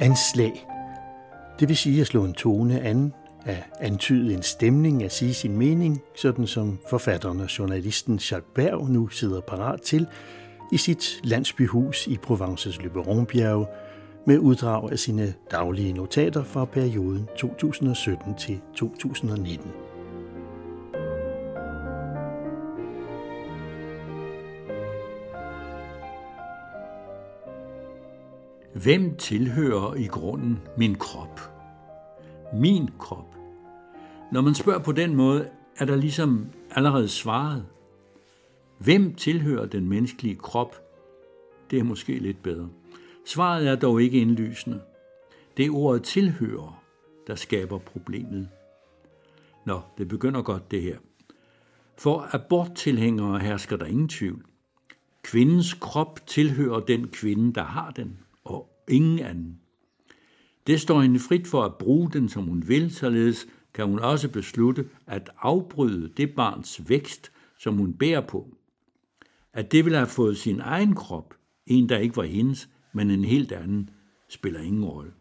anslag. Det vil sige at slå en tone an, at antyde en stemning, at sige sin mening, sådan som forfatteren og journalisten Jacques Berg nu sidder parat til i sit landsbyhus i Provences Løberonbjerge med uddrag af sine daglige notater fra perioden 2017 til 2019. Hvem tilhører i grunden min krop? Min krop. Når man spørger på den måde, er der ligesom allerede svaret. Hvem tilhører den menneskelige krop? Det er måske lidt bedre. Svaret er dog ikke indlysende. Det er ordet tilhører, der skaber problemet. Nå, det begynder godt det her. For aborttilhængere hersker der ingen tvivl. Kvindens krop tilhører den kvinde, der har den, ingen anden. Det står hende frit for at bruge den, som hun vil, således kan hun også beslutte at afbryde det barns vækst, som hun bærer på. At det ville have fået sin egen krop, en der ikke var hendes, men en helt anden, spiller ingen rolle.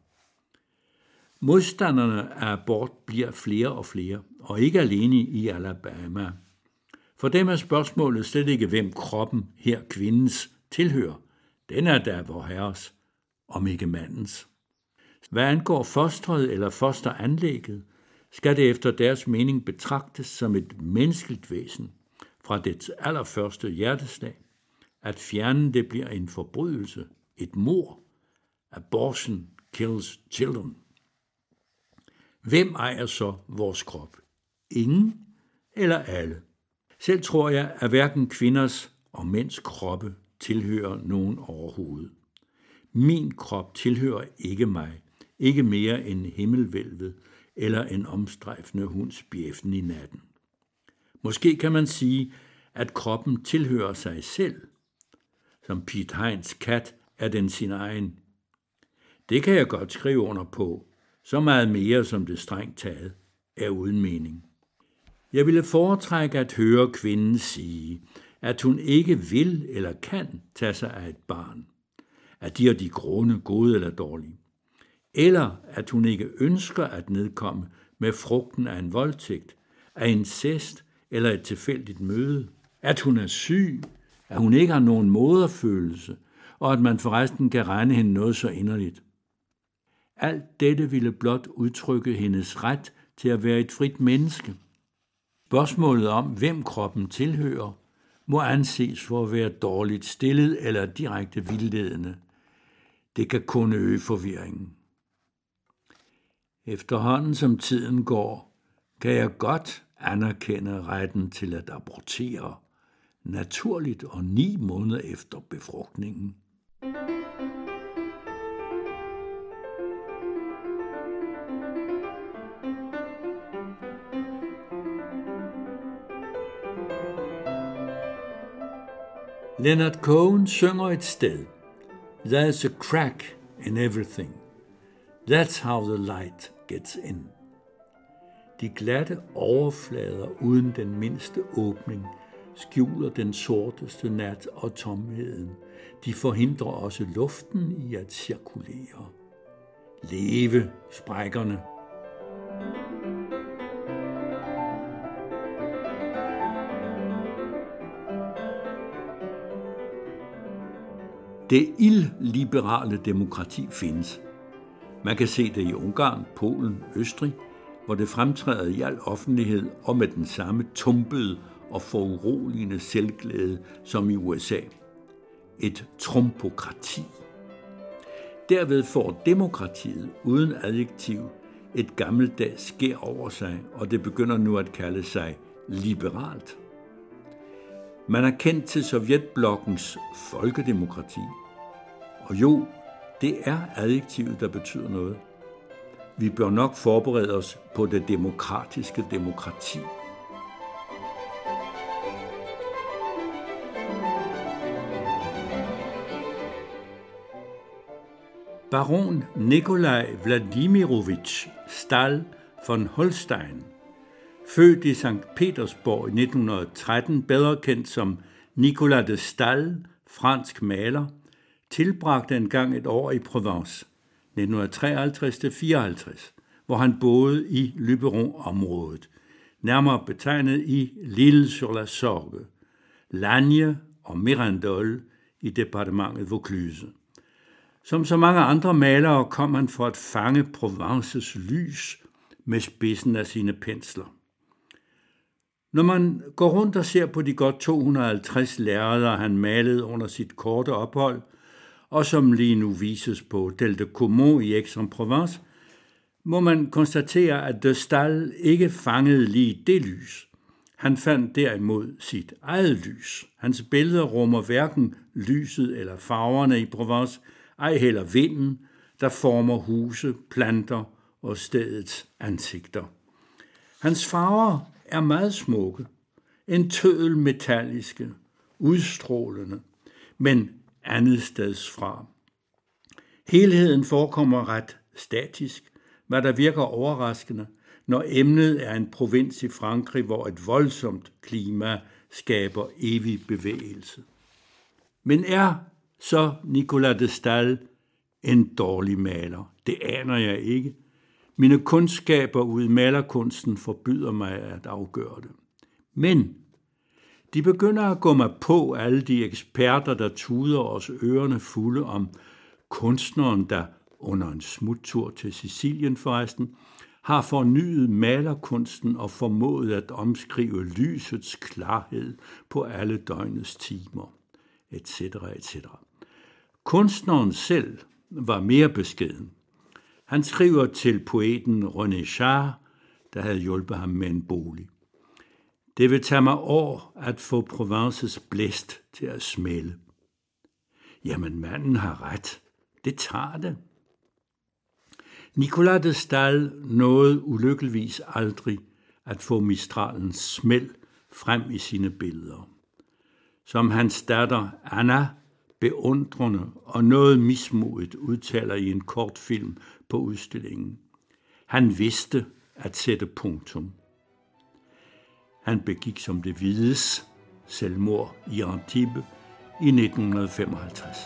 Modstanderne af abort bliver flere og flere, og ikke alene i Alabama. For dem er spørgsmålet slet ikke, hvem kroppen her kvindens tilhører. Den er der vor herres, om ikke mandens. Hvad angår fostret eller fosteranlægget, skal det efter deres mening betragtes som et menneskeligt væsen fra dets allerførste hjerteslag. At fjerne det bliver en forbrydelse, et mor. Abortion kills children. Hvem ejer så vores krop? Ingen eller alle? Selv tror jeg, at hverken kvinders og mænds kroppe tilhører nogen overhovedet. Min krop tilhører ikke mig, ikke mere end himmelvælvet eller en omstrejfende hunds bjæften i natten. Måske kan man sige, at kroppen tilhører sig selv, som Pete Heins kat er den sin egen. Det kan jeg godt skrive under på, så meget mere som det strengt taget er uden mening. Jeg ville foretrække at høre kvinden sige, at hun ikke vil eller kan tage sig af et barn, at de er de grunde gode eller dårlige, eller at hun ikke ønsker at nedkomme med frugten af en voldtægt, af incest eller et tilfældigt møde, at hun er syg, at hun ikke har nogen moderfølelse, og at man forresten kan regne hende noget så inderligt. Alt dette ville blot udtrykke hendes ret til at være et frit menneske. Spørgsmålet om, hvem kroppen tilhører, må anses for at være dårligt stillet eller direkte vildledende. Det kan kun øge forvirringen. Efterhånden som tiden går, kan jeg godt anerkende retten til at abortere, naturligt og ni måneder efter befrugtningen. Leonard Cohen synger et sted. There's a crack in everything. That's how the light gets in. De glatte overflader uden den mindste åbning skjuler den sorteste nat og tomheden. De forhindrer også luften i at cirkulere. Leve sprækkerne. Det illiberale demokrati findes. Man kan se det i Ungarn, Polen, Østrig, hvor det fremtræder i al offentlighed og med den samme tumpede og foruroligende selvglæde som i USA. Et trumpokrati. Derved får demokratiet uden adjektiv et gammeldags skær over sig, og det begynder nu at kalde sig liberalt. Man er kendt til Sovjetblokkens folkedemokrati. Og jo, det er adjektivet, der betyder noget. Vi bør nok forberede os på det demokratiske demokrati. Baron Nikolaj Vladimirovich Stahl von Holstein, født i St. Petersborg i 1913, bedre kendt som Nicolas de Stahl, fransk maler, tilbragte engang et år i Provence. 1953-54, hvor han boede i Lyberon-området, nærmere betegnet i Lille sur la Sorgue, Lagne og Mirandol i departementet Vaucluse. Som så mange andre malere kom han for at fange Provences lys med spidsen af sine pensler. Når man går rundt og ser på de godt 250 lærreder, han malede under sit korte ophold, og som lige nu vises på Del de i Aix-en-Provence, må man konstatere, at de Stal ikke fangede lige det lys. Han fandt derimod sit eget lys. Hans billeder rummer hverken lyset eller farverne i Provence, ej heller vinden, der former huse, planter og stedets ansigter. Hans farver er meget smukke, en tødel metalliske, udstrålende, men andet steds fra. Helheden forekommer ret statisk, hvad der virker overraskende, når emnet er en provins i Frankrig, hvor et voldsomt klima skaber evig bevægelse. Men er så Nicolas de Stahl en dårlig maler? Det aner jeg ikke. Mine kundskaber ud i malerkunsten forbyder mig at afgøre det. Men de begynder at gå mig på alle de eksperter, der tuder os ørerne fulde om kunstneren, der under en smuttur til Sicilien forresten, har fornyet malerkunsten og formået at omskrive lysets klarhed på alle døgnets timer, etc. etc. Kunstneren selv var mere beskeden. Han skriver til poeten René Char, der havde hjulpet ham med en bolig. Det vil tage mig år at få Provences blæst til at smelle. Jamen, manden har ret. Det tager det. Nicolas de Stahl nåede ulykkeligvis aldrig at få Mistralens smæld frem i sine billeder. Som hans datter Anna beundrende og noget mismodigt udtaler i en kort film på udstillingen. Han vidste at sætte punktum. Han begik som det vides selvmord i Antibes i 1955.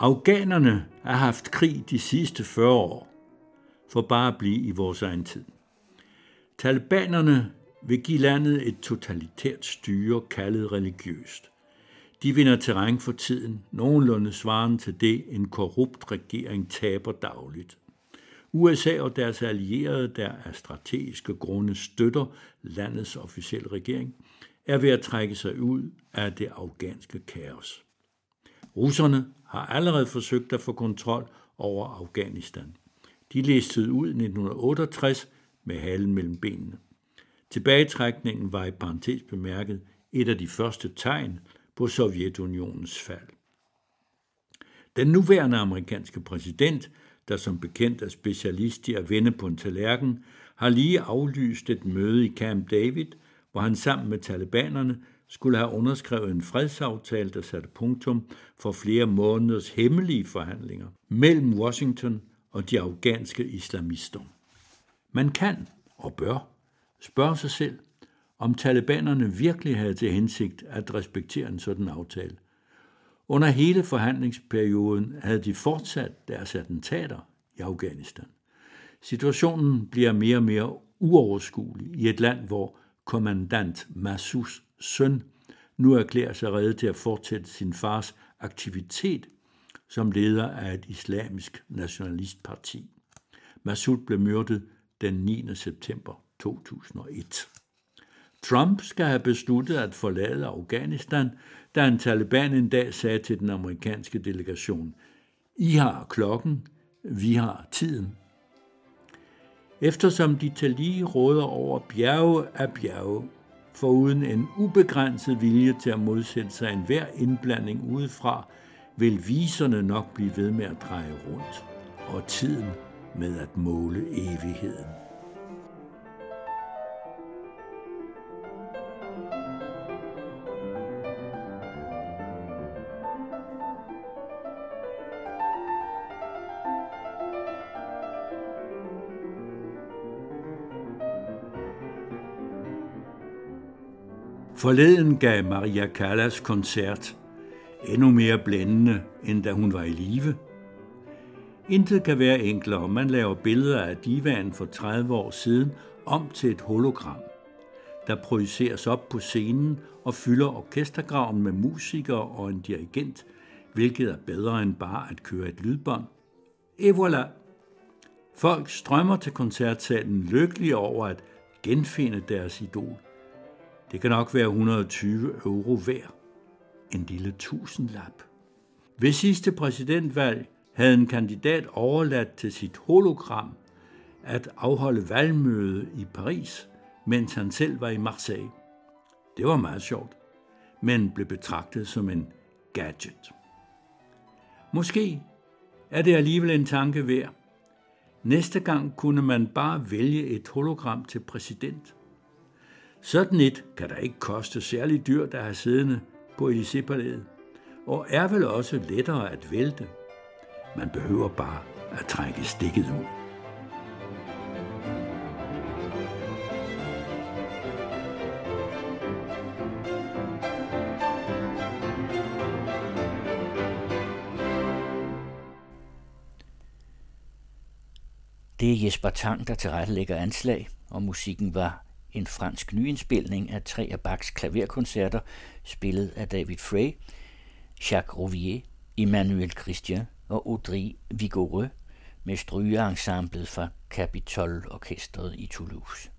Afghanerne har haft krig de sidste 40 år, for bare at blive i vores egen tid. Talibanerne vil give landet et totalitært styre kaldet religiøst. De vinder terræn for tiden, nogenlunde svaren til det, en korrupt regering taber dagligt. USA og deres allierede, der af strategiske grunde støtter landets officielle regering, er ved at trække sig ud af det afghanske kaos. Russerne har allerede forsøgt at få kontrol over Afghanistan. De listede ud i 1968 med halen mellem benene. Tilbagetrækningen var i parentes bemærket et af de første tegn på Sovjetunionens fald. Den nuværende amerikanske præsident, der som bekendt er specialist i at vende på en tallerken, har lige aflyst et møde i Camp David, hvor han sammen med talibanerne skulle have underskrevet en fredsaftale, der satte punktum for flere måneders hemmelige forhandlinger mellem Washington og de afghanske islamister. Man kan og bør spørge sig selv, om talibanerne virkelig havde til hensigt at respektere en sådan aftale. Under hele forhandlingsperioden havde de fortsat deres attentater i Afghanistan. Situationen bliver mere og mere uoverskuelig i et land, hvor kommandant Massus søn nu erklærer sig reddet til at fortsætte sin fars aktivitet som leder af et islamisk nationalistparti. Massoud blev myrdet den 9. september 2001. Trump skal have besluttet at forlade Afghanistan, da en taliban en dag sagde til den amerikanske delegation, I har klokken, vi har tiden. Eftersom de til lige råder over bjerge af bjerge, foruden en ubegrænset vilje til at modsætte sig enhver indblanding udefra, vil viserne nok blive ved med at dreje rundt, og tiden med at måle evigheden. Forleden gav Maria Callas koncert endnu mere blændende, end da hun var i live. Intet kan være enklere. Man laver billeder af divaen for 30 år siden om til et hologram, der projiceres op på scenen og fylder orkestergraven med musikere og en dirigent, hvilket er bedre end bare at køre et lydbånd. Et voilà! Folk strømmer til koncertsalen lykkelige over at genfinde deres idol. Det kan nok være 120 euro værd. En lille tusindlap. Ved sidste præsidentvalg havde en kandidat overladt til sit hologram at afholde valgmøde i Paris, mens han selv var i Marseille. Det var meget sjovt, men blev betragtet som en gadget. Måske er det alligevel en tanke værd. Næste gang kunne man bare vælge et hologram til præsident. Sådan et kan der ikke koste særlig dyrt at have siddende på Élysée-palæet, og er vel også lettere at vælte. Man behøver bare at trække stikket ud. Det er Jesper Tang, der tilrettelægger anslag, og musikken var en fransk nyindspilning af tre af Bachs klaverkoncerter, spillet af David Frey, Jacques Rouvier, Emmanuel Christian og Audrey Vigoureux med strygeensemblet fra Capitol Orkestret i Toulouse.